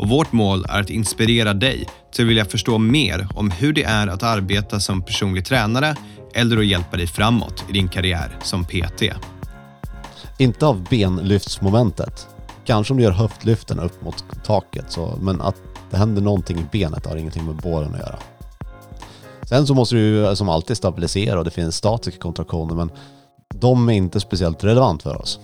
och vårt mål är att inspirera dig till att vilja förstå mer om hur det är att arbeta som personlig tränare eller att hjälpa dig framåt i din karriär som PT. Inte av benlyftsmomentet. Kanske om du gör höftlyften upp mot taket, så, men att det händer någonting i benet har ingenting med bålen att göra. Sen så måste du som alltid stabilisera och det finns statiska kontraktioner men de är inte speciellt relevant för oss.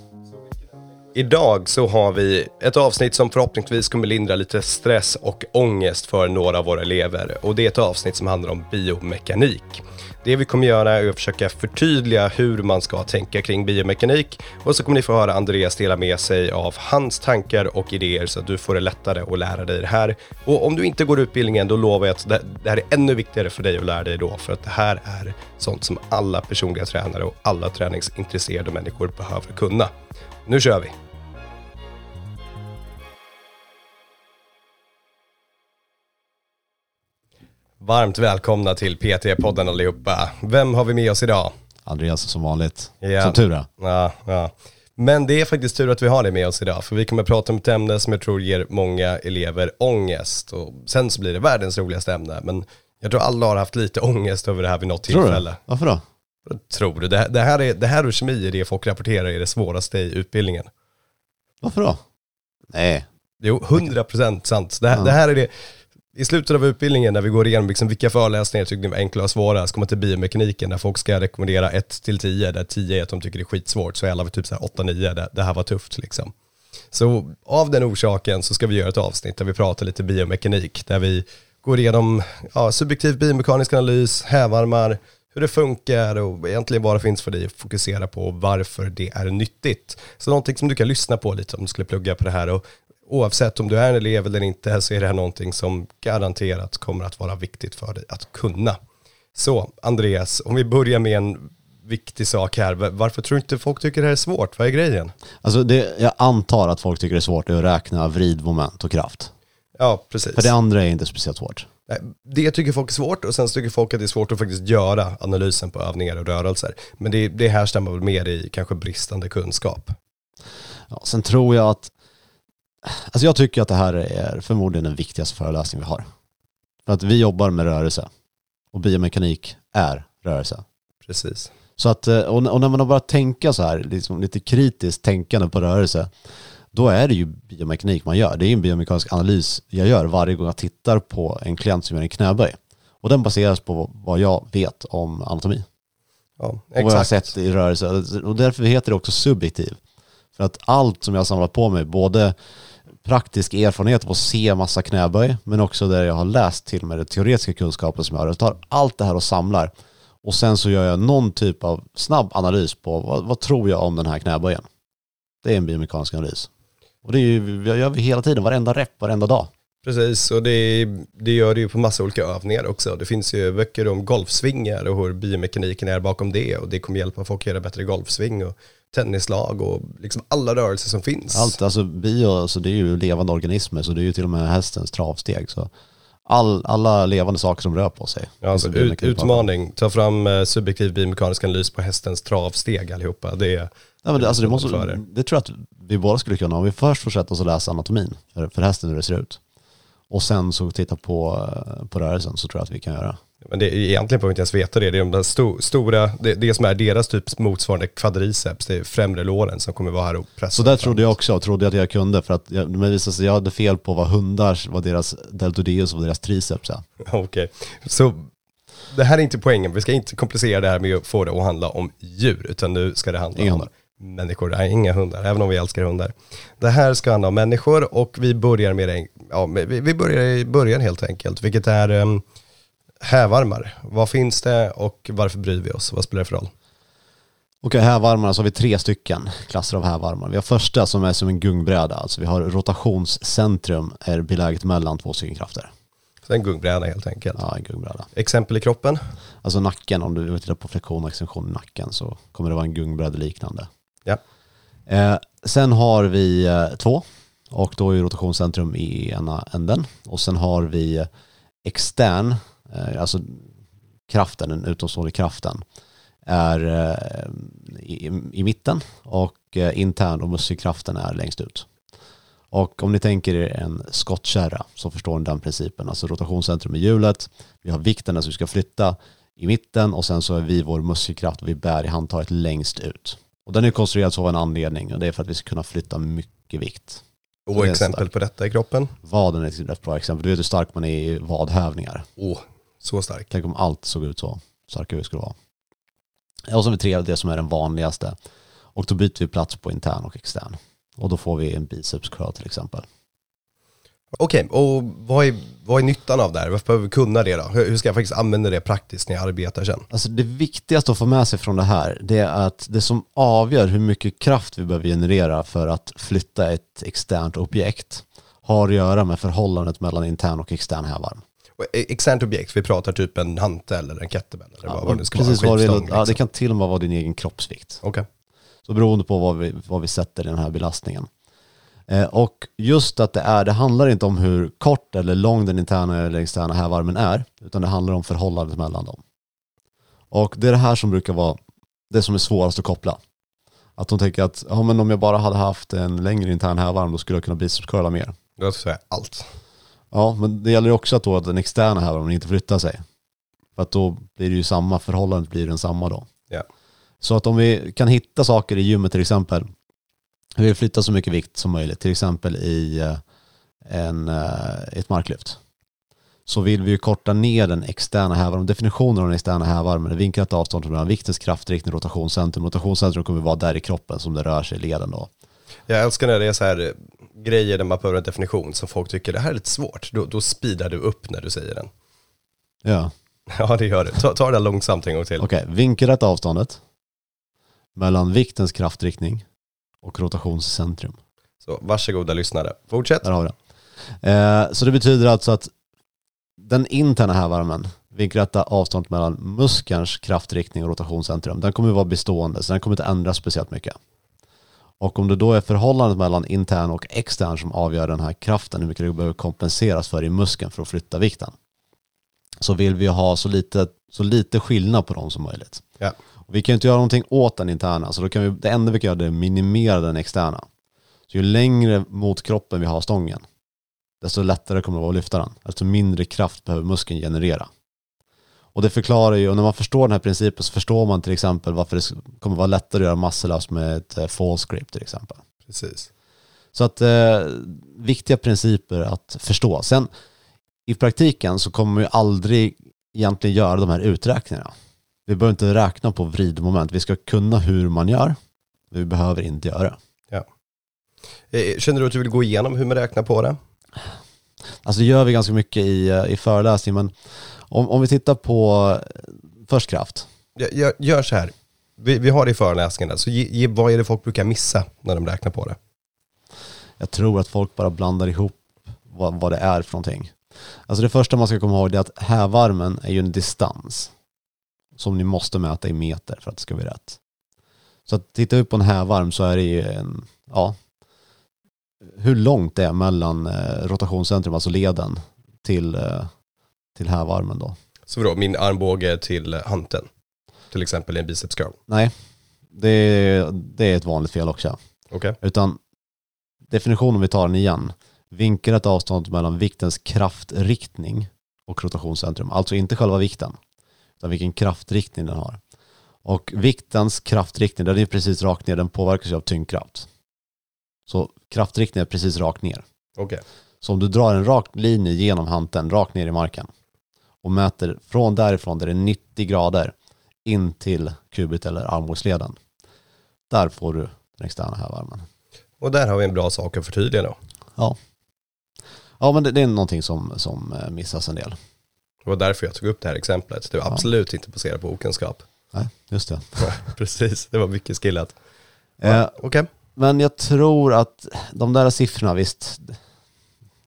Idag så har vi ett avsnitt som förhoppningsvis kommer lindra lite stress och ångest för några av våra elever. Och det är ett avsnitt som handlar om biomekanik. Det vi kommer göra är att försöka förtydliga hur man ska tänka kring biomekanik och så kommer ni få höra Andreas dela med sig av hans tankar och idéer så att du får det lättare att lära dig det här. Och om du inte går utbildningen då lovar jag att det här är ännu viktigare för dig att lära dig då för att det här är sånt som alla personliga tränare och alla träningsintresserade människor behöver kunna. Nu kör vi! Varmt välkomna till PT-podden allihopa. Vem har vi med oss idag? Andreas som vanligt. Ja. Som tur är. Ja, ja. Men det är faktiskt tur att vi har dig med oss idag, för vi kommer att prata om ett ämne som jag tror ger många elever ångest. Och sen så blir det världens roligaste ämne, men jag tror alla har haft lite ångest över det här vid något Tror tillfälle. du? Varför då? Tror du? Det, det, här är, det här och kemi är det folk rapporterar är det svåraste i utbildningen. Varför då? Nej. Jo, 100% sant. Det här, Ja. det här är det, i slutet av utbildningen när vi går igenom liksom vilka föreläsningar tyckte ni var enkla och svåra, så kommer man till biomekaniken där folk ska rekommendera 1 till 10, där 10 är att de tycker det är skitsvårt, så är alla var typ 8-9, det, det här var tufft liksom. Så av den orsaken så ska vi göra ett avsnitt där vi pratar lite biomekanik, där vi går igenom ja, subjektiv biomekanisk analys, hävarmar, hur det funkar och egentligen vad det finns för dig att fokusera på varför det är nyttigt. Så någonting som du kan lyssna på lite om du skulle plugga på det här och oavsett om du är en elev eller inte så är det här någonting som garanterat kommer att vara viktigt för dig att kunna. Så Andreas, om vi börjar med en viktig sak här. Varför tror du inte folk tycker det här är svårt? Vad är grejen? Alltså det, jag antar att folk tycker det är svårt att räkna vridmoment och kraft. Ja, precis. För det andra är inte speciellt svårt. Det tycker folk är svårt och sen tycker folk att det är svårt att faktiskt göra analysen på övningar och rörelser. Men det, det härstammar väl mer i kanske bristande kunskap. Ja, sen tror jag att, alltså jag tycker att det här är förmodligen den viktigaste föreläsningen vi har. För att vi jobbar med rörelse och biomekanik är rörelse. Precis. Så att, eh, och när man har börjat tänka så här, liksom lite kritiskt tänkande på rörelse, då är det ju biomekanik man gör. Det är en biomekanisk analys jag gör varje gång jag tittar på en klient som gör en knäböj. Och den baseras på vad jag vet om anatomi. Ja, Och vad jag har exakt. sett i rörelse. Och därför heter det också subjektiv. För att allt som jag har samlat på mig, både praktisk erfarenhet av att se massa knäböj, men också där jag har läst till med det teoretiska kunskapen som jag har. Jag tar allt det här och samlar. Och sen så gör jag någon typ av snabb analys på vad, vad tror jag om den här knäböjen. Det är en biomekanisk analys. Och det är ju, gör vi hela tiden, varenda rep, varenda dag. Precis, och det, det gör det ju på massa olika övningar också. Det finns ju böcker om golfsvingar och hur biomekaniken är bakom det och det kommer hjälpa folk att göra bättre golfsving och tennislag och liksom alla rörelser som finns. Allt, alltså bio, alltså det är ju levande organismer, så det är ju till och med hästens travsteg. Så all, alla levande saker som rör på sig. Ja, alltså, ut, utmaning, ta fram eh, subjektiv biomekanisk analys på hästens travsteg allihopa. Det är, Ja, men det, alltså det, måste, det tror jag att vi båda skulle kunna. Om vi först får sätta oss och läsa anatomin för, för hästen hur det ser ut. Och sen så titta på, eh, på rörelsen så tror jag att vi kan göra. Men det, egentligen behöver inte ens veta det. Det är de sto, stora, det, det som är deras typ motsvarande kvadriceps, det är främre låren som kommer vara här och pressa. Så där trodde jag också, trodde att jag kunde för att jag, men det visade sig att jag hade fel på vad hundars, vad deras deltoideus och vad deras triceps är. Okej, så det här är inte poängen. Vi ska inte komplicera det här med att få det att handla om djur, utan nu ska det handla Inga om hundar. människor. Nej, inga hundar, även om vi älskar hundar. Det här ska handla om människor och vi börjar med, en, ja, vi börjar i början helt enkelt, vilket är um, hävarmar. Vad finns det och varför bryr vi oss? Vad spelar det för roll? Okej, hävarmarna så har vi tre stycken klasser av hävarmar. Vi har första som är som en gungbräda, alltså vi har rotationscentrum är beläget mellan två stycken krafter. Så en gungbräda helt enkelt. Ja, en gungbräda. Exempel i kroppen? Alltså nacken, om du tittar på flexion och extension i nacken så kommer det vara en gungbräda liknande. Ja. Eh, sen har vi eh, två och då är rotationscentrum i ena änden och sen har vi eh, extern, alltså kraften, den utomstående kraften är eh, i, i mitten och eh, intern och muskelkraften är längst ut. Och om ni tänker er en skottkärra så förstår ni den principen. Alltså rotationscentrum i hjulet, vi har vikten som vi ska flytta i mitten och sen så är vi vår muskelkraft och vi bär i handtaget längst ut. Och den är konstruerad så av en anledning och det är för att vi ska kunna flytta mycket vikt. Och exempel på detta i kroppen? Vaden är ett bra exempel. Du vet hur stark man är i vadhävningar. Åh, så stark. Tänk om allt såg ut så starka vi skulle vara. Och så har vi tre, det som är den vanligaste. Och då byter vi plats på intern och extern. Och då får vi en biceps curl till exempel. Okej, och vad är, vad är nyttan av det här? Varför behöver vi kunna det då? Hur hur ska jag faktiskt använda det praktiskt när jag arbetar sen? Alltså det viktigaste att få med sig från det här, det är att det som avgör hur mycket kraft vi behöver generera för att flytta ett externt objekt har att göra med förhållandet mellan intern och extern hävarm. Och e- Externt objekt, vi pratar typ en hantel eller en kettlebell eller vad, vad det ska precis vara. vad det, skivstång, ja, det liksom. kan till och med vara din egen kroppsvikt. Okej. Så beroende på vad vi, vad vi sätter i den här belastningen. Eh, och just att det är, det handlar inte om hur kort eller lång den interna eller externa hävarmen är, utan det handlar om förhållandet mellan dem. Och det är det här som brukar vara det som är svårast att koppla. Att de tänker att ja, men om jag bara hade haft en längre intern hävarm då skulle jag kunna bicepscurla mer. Då säger jag allt. Ja, men det gäller också att, då att den externa hävarmen inte flyttar sig. För att då blir det ju samma, förhållandet blir densamma då. Ja. Så att om vi kan hitta saker i gymmet till exempel, vi vill flytta så mycket vikt som möjligt, till exempel i eh, en, eh, ett marklyft, så vill vi ju korta ner den externa hävarmen. Definitionen av den externa hävarmen är vinklat avstånd mellan viktens kraftriktning och rotationscentrum. Rotationscentrum kommer vara där i kroppen som det rör sig i leden då. Jag älskar när det är så här grejer där man behöver en definition som folk tycker det här är lite svårt. Då, då speedar du upp när du säger den. Ja. Ja, det gör du. Ta, ta det långsamt en gång till. Okej, vinkelrätta avståndet mellan viktens kraftriktning och rotationscentrum. Så varsågoda lyssnare. Fortsätt. Där har vi det. Eh, så det betyder alltså att den interna hävarmen, vinkelrätta avståndet mellan muskelns kraftriktning och rotationscentrum, den kommer att vara bestående, så den kommer inte ändras speciellt mycket. Och om det då är förhållandet mellan intern och extern som avgör den här kraften, hur mycket det behöver kompenseras för i muskeln för att flytta vikten, så vill vi ha så lite, så lite skillnad på dem som möjligt. Ja. Och vi kan ju inte göra någonting åt den interna, så då kan vi, det enda vi kan göra är att minimera den externa. Så ju längre mot kroppen vi har stången, desto lättare kommer det vara att lyfta den. Desto mindre kraft behöver muskeln generera. Och det förklarar ju, och när man förstår den här principen så förstår man till exempel varför det kommer vara lättare att göra muscle-ups med ett eh, fall script till exempel. Precis. Så att eh, viktiga principer att förstå. Sen i praktiken så kommer man ju aldrig egentligen göra de här uträkningarna. Vi behöver inte räkna på vridmoment. Vi ska kunna hur man gör, vi behöver inte göra det. Eh, Känner du att du vill gå igenom hur man räknar på det? Alltså det gör vi ganska mycket i, eh, i föreläsning, men om, om vi tittar på eh, först kraft. Jag, jag, gör så här. Vi, vi har det i föreläsningarna, så ge, ge, vad är det folk brukar missa när de räknar på det? Jag tror att folk bara blandar ihop vad, vad det är för någonting. Alltså det första man ska komma ihåg är att hävarmen är ju en distans som ni måste mäta i meter för att det ska bli rätt. Så att titta upp på en hävarm så är det ju en, ja, hur långt det är mellan eh, rotationscentrum, alltså leden, till, eh, till hävarmen då. Så vadå, min armbåge till hanteln? Till exempel i en biceps curl. Nej, det, är- det är ett vanligt fel också. Okej. Utan definitionen, vi tar den igen, vinkelrätt avstånd mellan viktens kraftriktning och rotationscentrum. Alltså inte själva vikten, utan vilken kraftriktning den har. Och viktens kraftriktning, den är precis rakt ner, den påverkas ju av tyngdkraft. Så kraftriktningen är precis rakt ner. Okej. Så om du drar en rak linje genom hanteln, rakt ner i marken och mäter från därifrån där det är 90 grader in till kubit eller armbågsleden. Där får du den externa hävarmen. Och där har vi en bra sak att förtydliga då. Ja men det, det är någonting som, som eh, missas en del. Det var därför jag tog upp det här exemplet. Det var Ja. absolut inte baserat på okunskap. Nej, just det. Precis, det var mycket skillat. Eh, Okej. men jag tror att de där siffrorna, visst,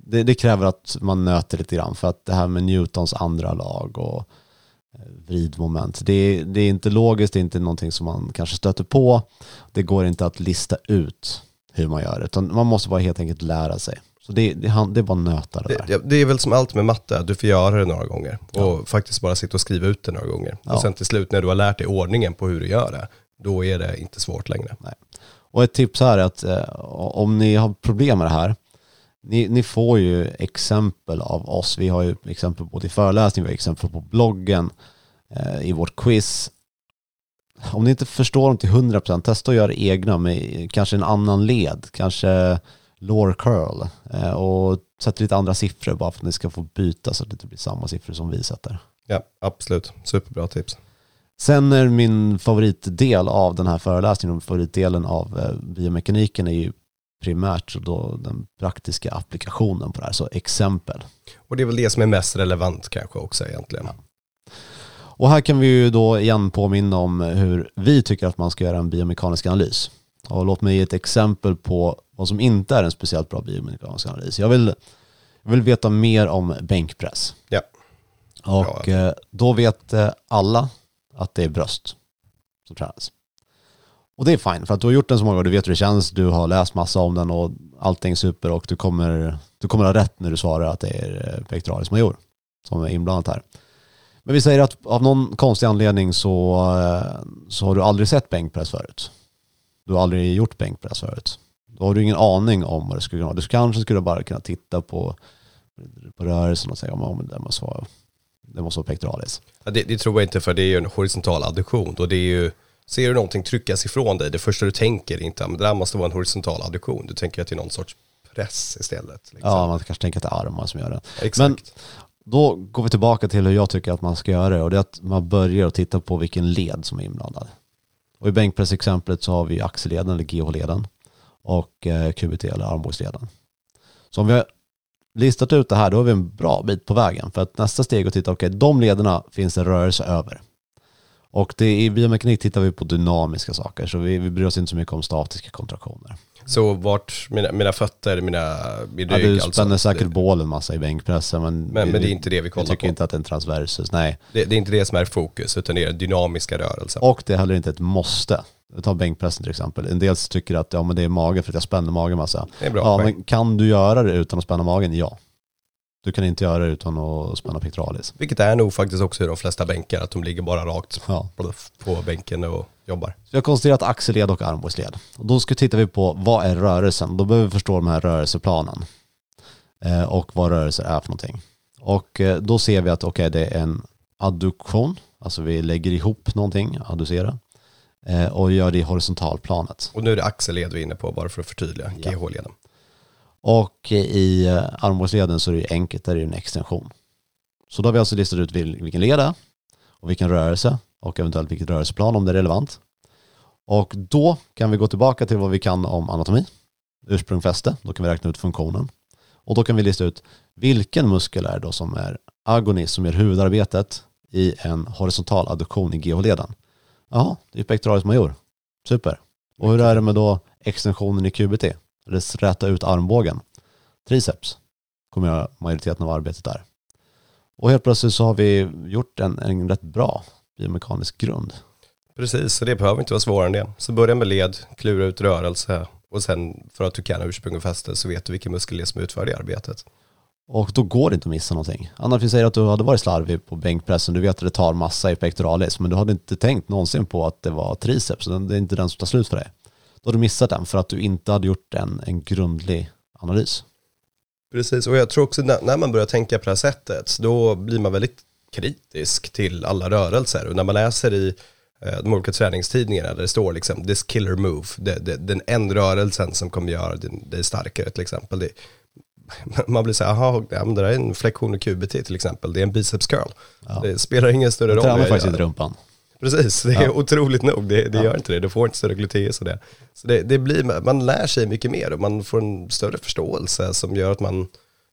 det, det kräver att man nöter lite grann för att det här med Newtons andra lag och eh, vridmoment, det, det är inte logiskt, det är inte någonting som man kanske stöter på. Det går inte att lista ut hur man gör, utan man måste bara helt enkelt lära sig. Så det, det, det är bara nöta det där. Det, är väl som allt med matte, att du får göra det några gånger. Ja. Och faktiskt bara sitta och skriva ut det några gånger. Ja. Och sen till slut när du har lärt dig ordningen på hur du gör det, då är det inte svårt längre. Och ett tips här är att eh, om ni har problem med det här, ni, ni får ju exempel av oss. Vi har ju exempel både i föreläsning, vi har exempel på bloggen, eh, i vårt quiz. Om ni inte förstår dem till 100%, testa att göra egna med kanske en annan led, kanske lore curl eh, och sätt lite andra siffror bara för att ni ska få byta så att det inte blir samma siffror som vi sätter. Ja, absolut. Superbra tips. Sen är min favoritdel av den här föreläsningen och favoritdelen av eh, biomekaniken är ju primärt då den praktiska applikationen på det här, så exempel. Och det är väl det som är mest relevant kanske också egentligen. Ja. Och här kan vi ju då igen påminna om hur vi tycker att man ska göra en biomekanisk analys. Och låt mig ge ett exempel på vad som inte är en speciellt bra biomekanisk analys. Jag vill, jag vill veta mer om bänkpress. Ja. Och Bra. eh, då vet alla att det är bröst som tränas. Och det är fine, för att du har gjort den så många gånger, du vet hur det känns, du har läst massa om den och allting är super och du kommer, du kommer ha rätt när du svarar att det är eh, pectoralis major som är inblandat här. Men vi säger att av någon konstig anledning så, eh, så har du aldrig sett bänkpress förut. Du har aldrig gjort bänkpress förut. Då har du ingen aning om vad det skulle kunna vara. Du kanske skulle bara kunna titta på, på rörelsen och säga om oh, det måste vara, det måste vara pectoralis. Ja, det, det tror jag inte för det är ju en horisontal addition och det är ju Ser du någonting tryckas ifrån dig, det första du tänker är inte att det där måste vara en horisontal adduktion. Du tänker att det är någon sorts press istället. Liksom. Ja, man kanske tänker att det är armar som gör det. Exakt. Men då går vi tillbaka till hur jag tycker att man ska göra det och det är att man börjar att titta på vilken led som är inblandad. Och i bänkpressexemplet så har vi axelleden eller GH-leden och eh, QBT eller armbågsleden. Så om vi har listat ut det här då har vi en bra bit på vägen för att nästa steg är att titta, okej de lederna finns det rörelse över. Och det, i biomekanik tittar vi på dynamiska saker så vi, vi bryr oss inte så mycket om statiska kontraktioner. Så vart mina, mina fötter, mina, min Ja, rygg du alltså. spänner säkert det, bålen massa i bänkpressen men, men, men det är inte det vi jag kollar tycker på. inte att det är en transversus, nej. Det, det är inte det som är fokus utan det är dynamiska rörelsen. Och det är heller inte ett måste. Ta bänkpressen till exempel. En del tycker att ja, men det är magen för att jag spänner magen massa. Det är bra Ja, men kan du göra det utan att spänna magen? Ja. Du kan inte göra det utan att spänna pectoralis. Vilket är nog faktiskt också i de flesta bänkar, att de ligger bara rakt Ja. på bänken och jobbar. Så vi har konstaterat axelled och armbågsled. Och då ska tittar vi på vad är rörelsen? Då behöver vi förstå de här rörelseplanen. Eh, och vad rörelser är för någonting. Och eh, då ser vi att okej, det är en adduktion. Alltså vi lägger ihop någonting, adducera. Eh, och gör det i horisontalplanet. Och nu är det axelled vi är inne på, bara för att förtydliga, Ja. GH-leden. Och i eh, armbågsleden så är det ju enkelt, där är det en extension. Så då har vi alltså listat ut vilken led det är och vilken rörelse och eventuellt vilket rörelseplan om det är relevant. Och då kan vi gå tillbaka till vad vi kan om anatomi, ursprung, fäste, då kan vi räkna ut funktionen. Och då kan vi lista ut vilken muskel är det då som är agonist, som gör huvudarbetet i en horisontal adduktion i GH-leden. Ja, det är pectoralis major. Super. Och hur är det med då extensionen i QBT? Eller räta ut armbågen. Triceps kommer göra majoriteten av arbetet där. Och helt plötsligt så har vi gjort en, en rätt bra biomekanisk grund. Precis, så det behöver inte vara svårare än det. Så börja med led, klura ut rörelse och sen för att du kan ursprung och fäste så vet du vilken muskel som utför det arbetet. Och då går det inte att missa någonting. Annars vi säger att du hade varit slarvig på bänkpressen, du vet att det tar massa i pectoralis, men du hade inte tänkt någonsin på att det var triceps, det är inte den som tar slut för dig. Då har du missat den för att du inte hade gjort en, en grundlig analys. Precis, och jag tror också när, när man börjar tänka på det här sättet, då blir man väldigt kritisk till alla rörelser. Och när man läser i eh, de olika träningstidningarna där det står liksom this killer move, det, det, den en rörelsen som kommer göra dig- starkare till exempel. Det, man blir så här, jaha, det där är en flexion i QBT till exempel, det är en biceps curl. Ja. Det spelar ingen större Jag roll. tränar jag faktiskt gör. inte rumpan. Precis, det är Ja. otroligt nog. Det, det Ja. gör inte det. Du får inte större gluteus och det. Så det, det blir, man lär sig mycket mer och man får en större förståelse som gör att man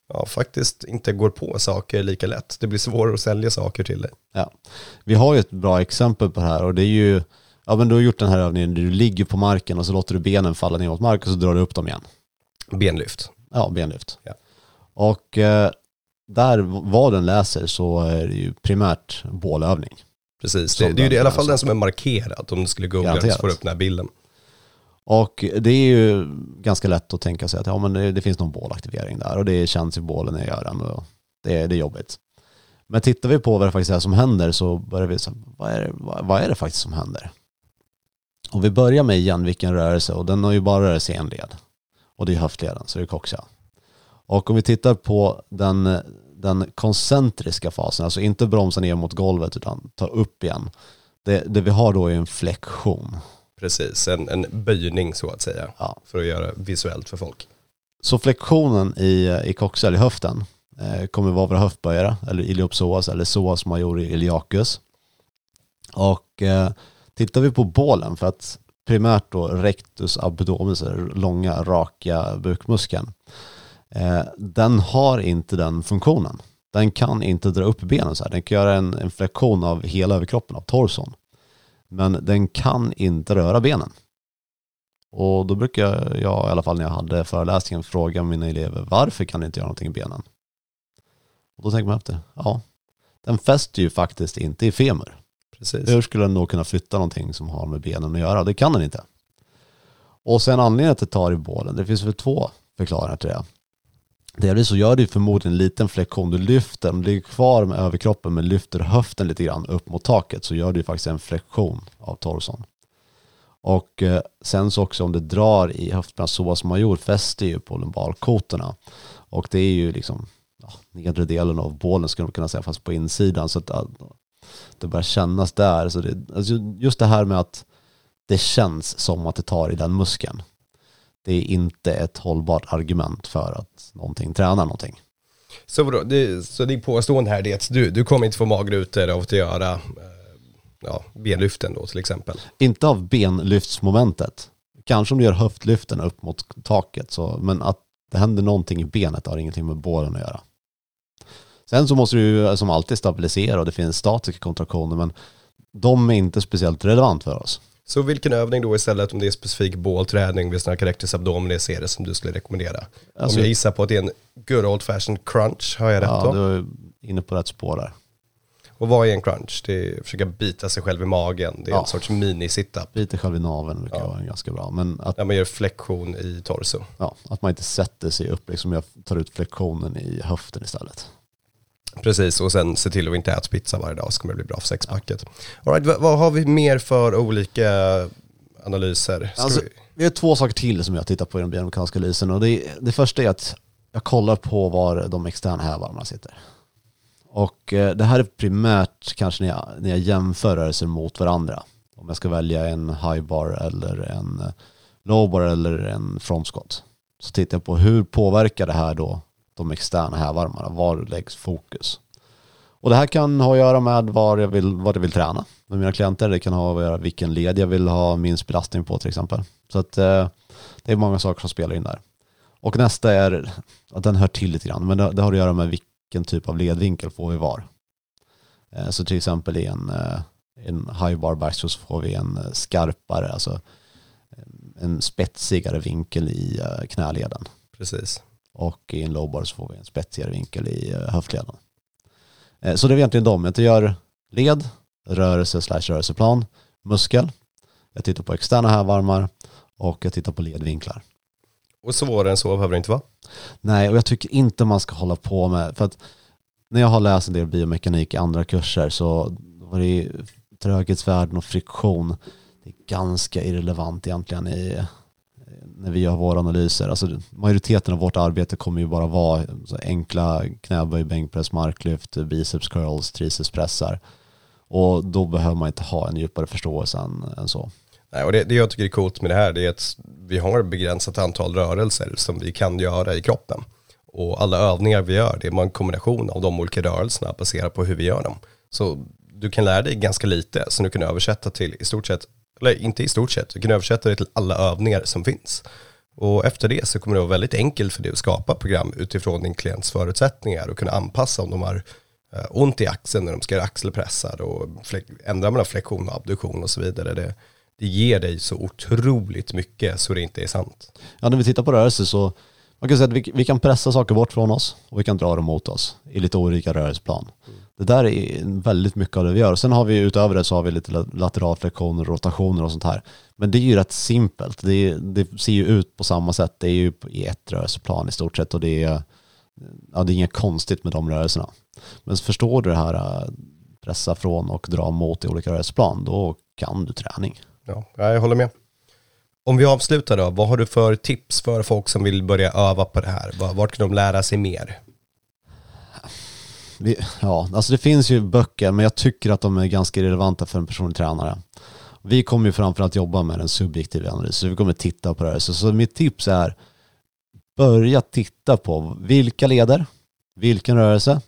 ja, faktiskt inte går på saker lika lätt. Det blir svårare att sälja saker till dig. Ja. Vi har ju ett bra exempel på det här och det är ju, ja men du har gjort den här övningen där du ligger på marken och så låter du benen falla ner mot marken och så drar du upp dem igen. Benlyft. Ja, benlyft. Ja. Och eh, där vad den läser så är det ju primärt bålövning. Precis, det, det är ju det, i alla fall den som är markerad. Om du skulle googla den så Garanterat. får du upp den här bilden. Och det är ju ganska lätt att tänka sig att ja, men det, det finns någon bålaktivering där och det känns i bålen när jag gör den och det, det är jobbigt. Men tittar vi på vad det faktiskt är som händer så börjar vi så vad är det, vad, vad är det faktiskt som händer? Och vi börjar med igen vilken rörelse och den har ju bara rörelse i en led. Och det är höftleden så det är koxa. Och om vi tittar på den, den koncentriska fasen, alltså inte bromsa ner mot golvet utan ta upp igen. Det, det vi har då är en flexion. Precis, en, en böjning så att säga. Ja. För att göra visuellt för folk. Så flexionen i, i koxel i höften eh, kommer vara våra höftböjare, eller iliopsoas eller psoas major iliacus. Och eh, tittar vi på bålen, för att primärt då rectus abdominis, den långa raka bukmuskeln, den har inte den funktionen. Den kan inte dra upp benen så här. Den kan göra en, en flexion av hela överkroppen, av torson. Men den kan inte röra benen. Och då brukar jag, i alla fall när jag hade föreläsningen, fråga mina elever varför kan ni inte göra någonting i benen? Och då tänker man efter, ja, den fäster ju faktiskt inte i femur. Precis. Hur skulle den då kunna flytta någonting som har med benen att göra? Det kan den inte. Och sen anledningen att det tar i bålen, det finns väl två förklaringar till det. Delvis så gör du förmodligen en liten flexion, du lyfter, om du ligger kvar med överkroppen men lyfter höften lite grann upp mot taket så gör du faktiskt en flexion av torson. Och eh, sen så också om det drar i höftbland så som man gjort fäster ju på lumbalkotorna. Och det är ju liksom ja, nedre delen av bålen skulle man kunna säga, fast på insidan. Så att det börjar kännas där. Så det, alltså just det här med att det känns som att det tar i den muskeln. Det är inte ett hållbart argument för att någonting tränar någonting. Så, det, så ditt påstående här är att du, du kommer inte få magrutor av att göra eh, ja, benlyften då till exempel. Inte av benlyftsmomentet. Kanske om du gör höftlyften upp mot taket. Så, men att det händer någonting i benet har ingenting med bålen att göra. Sen så måste du som alltid stabilisera och det finns statiska kontraktioner men de är inte speciellt relevant för oss. Så vilken övning då istället om det är specifik bålträning, vi snackar rectus abdominis, är det som du skulle rekommendera? Alltså- om jag gissar på att det är en good old fashioned crunch, har jag rätt Ja, då? du är inne på rätt spår där. Och vad är en crunch? Det är att försöka bita sig själv i magen, det är Ja. en sorts mini-sit-up. Biter själv i naveln brukar Ja. vara ganska bra. Men att, När man gör flexion i torso. ja, att man inte sätter sig upp, liksom jag tar ut flexionen i höften istället. Precis, och sen se till att inte äta pizza varje dag så kommer det bli bra för sexpacket. All right, vad, vad har vi mer för olika analyser? Ska Alltså, vi- vi har två saker till som jag tittar på i den biomekaniska analysen. Och det, det första är att jag kollar på var de externa hävarmarna sitter. Och eh, det här är primärt kanske när jag, när jag jämför rörelser mot varandra. Om jag ska välja en high bar eller en low bar eller en front squat. Så tittar jag på hur påverkar det här då de externa hävarmarna? Var läggs fokus? Och det här kan ha att göra med vad jag vill, vad jag vill träna med mina klienter. Det kan ha att göra vilken led jag vill ha minst belastning på till exempel. Så att eh, det är många saker som spelar in där. Och nästa är, att den hör till lite grann, men det, det har att göra med vilken typ av ledvinkel får vi var. Eh, så till exempel i en, eh, en high bar back så får vi en eh, skarpare, alltså en spetsigare vinkel i eh, knäleden. Precis. Och i en low bar så får vi en spetsigare vinkel i eh, höftleden. Eh, Så det är egentligen de. Jag gör led, rörelse slash rörelseplan, muskel. Jag tittar på externa hävarmar och jag tittar på ledvinklar. Och svårare än så behöver det inte vara. Nej, och jag tycker inte man ska hålla på med, för att när jag har läst en del biomekanik i andra kurser så var det ju tröghetsvärden och friktion, det är ganska irrelevant egentligen i, när vi gör våra analyser. Alltså majoriteten av vårt arbete kommer ju bara vara enkla knäböj, bänkpress, marklyft, biceps curls, tricepspressar. Och då behöver man inte ha en djupare förståelse än, än så. Nej, och det, det jag tycker är coolt med det här det är att vi har ett begränsat antal rörelser som vi kan göra i kroppen. Och alla övningar vi gör, det är bara en kombination av de olika rörelserna baserat på hur vi gör dem. Så du kan lära dig ganska lite som du kan översätta till i stort sett, eller inte i stort sett, du kan översätta det till alla övningar som finns. Och efter det så kommer det vara väldigt enkelt för dig att skapa program utifrån din klients förutsättningar och kunna anpassa om de har eh, ont i axeln när de ska göra axelpressar och ändra mellan flexion och abduktion och så vidare. Det, det ger dig så otroligt mycket så det inte är sant. Ja, när vi tittar på rörelse så Man kan säga att vi, vi kan pressa saker bort från oss och vi kan dra dem mot oss i lite olika rörelseplan. Det där är väldigt mycket av det vi gör. Sen har vi utöver det så har vi lite lateralflektioner, rotationer och sånt här. Men det är ju rätt simpelt. Det, det, ser ju ut på samma sätt. Det är ju i ett rörelseplan i stort sett och det är, ja, det är inget konstigt med de rörelserna. Men förstår du det här äh, pressa från och dra mot i olika rörelseplan, då kan du träning. Ja, jag håller med. Om vi avslutar då, vad har du för tips för folk som vill börja öva på det här? Vart kan de lära sig mer? Vi, ja, alltså det finns ju böcker, men jag tycker att de är ganska relevanta för en personlig tränare. Vi kommer ju framförallt jobba med en subjektiv analys, så vi kommer titta på rörelser. Så mitt tips är, börja titta på vilka leder, vilken rörelse,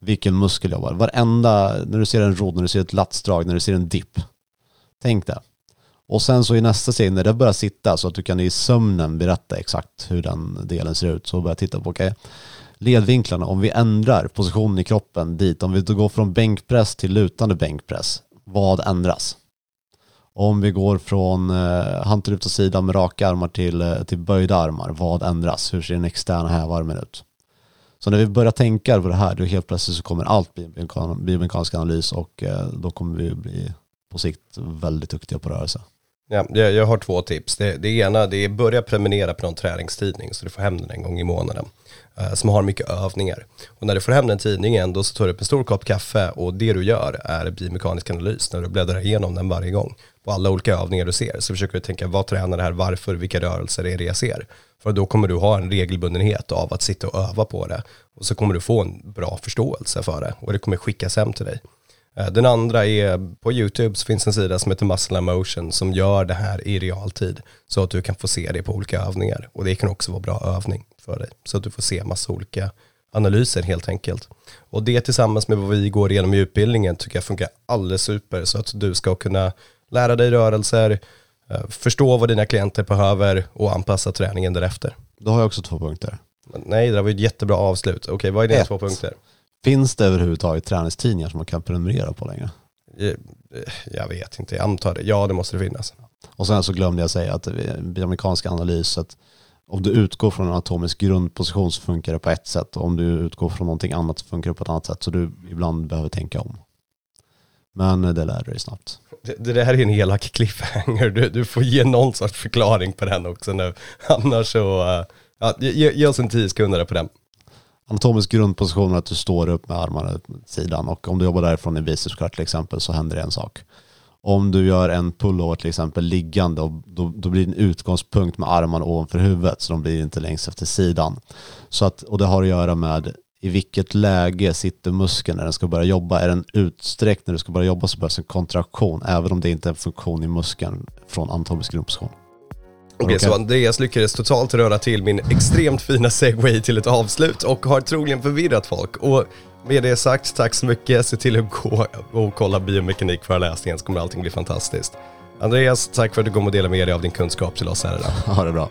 vilken muskel jobbar. Varenda, när du ser en rodd, när du ser ett latsdrag, när du ser en dipp. Tänk det. Och sen så i nästa steg när det börjar sitta så att du kan i sömnen berätta exakt hur den delen ser ut så börja titta på okej, okay, ledvinklarna, om vi ändrar positionen i kroppen dit, om vi då går från bänkpress till lutande bänkpress, vad ändras? Om vi går från eh, hantellyft sidan med raka armar till, eh, till böjda armar, vad ändras? Hur ser den externa hävarmen ut? Så när vi börjar tänka på det här, då helt plötsligt så kommer allt bli biomekanisk analys och eh, då kommer vi bli på sikt väldigt duktiga på rörelse. Ja, jag, jag har två tips. Det, det ena det är börja prenumerera på någon träningstidning så du får hem den en gång i månaden. Eh, som har mycket övningar. Och när du får hem den tidningen då så tar du upp en stor kopp kaffe och det du gör är biomekanisk analys när du bläddrar igenom den varje gång. På alla olika övningar du ser så försöker du tänka vad tränar det här, varför, vilka rörelser är det jag ser. För då kommer du ha en regelbundenhet av att sitta och öva på det. Och så kommer du få en bra förståelse för det och det kommer skickas hem till dig. Eh, den andra är på YouTube så finns en sida som heter Muscle Motion som gör det här i realtid så att du kan få se det på olika övningar och det kan också vara bra övning för dig så att du får se massa olika analyser helt enkelt. Och det tillsammans med vad vi går igenom i utbildningen tycker jag funkar alldeles super så att du ska kunna lära dig rörelser, eh, förstå vad dina klienter behöver och anpassa träningen därefter. Då har jag också två punkter. Nej, det var ju ett jättebra avslut. Okej, vad är dina två punkter? Finns det överhuvudtaget träningstidningar som man kan prenumerera på längre? Jag, jag vet inte, jag antar det. Ja, det måste det finnas. Och sen så glömde jag säga att biomekaniska analys, att om du utgår från en anatomisk grundposition så funkar det på ett sätt och om du utgår från någonting annat så funkar det på ett annat sätt så du ibland behöver tänka om. Men det lär du dig snabbt. Det, det där är en elak cliffhanger, du, du får ge någon sorts förklaring på den också nu. Annars så, ja, ge, ge oss en tio sekunder på den anatomisk grundposition är att du står upp med armarna på sidan och om du jobbar därifrån i biceps till exempel så händer det en sak. Om du gör en pullover till exempel liggande och då, då blir det en utgångspunkt med armarna ovanför huvudet så de blir inte längst efter sidan. Så att, och det har att göra med i vilket läge sitter muskeln när den ska börja jobba. Är den utsträckt när du ska börja jobba så behövs en kontraktion även om det inte är en funktion i muskeln från anatomisk grundposition. Okej, okay, så Andreas lyckades totalt röra till min extremt fina segway till ett avslut och har troligen förvirrat folk. Och med det sagt, tack så mycket. Se till att gå och kolla biomekanikföreläsningen så kommer allting bli fantastiskt. Andreas, tack för att du kom och delade med dig av din kunskap till oss här idag. Ha det bra.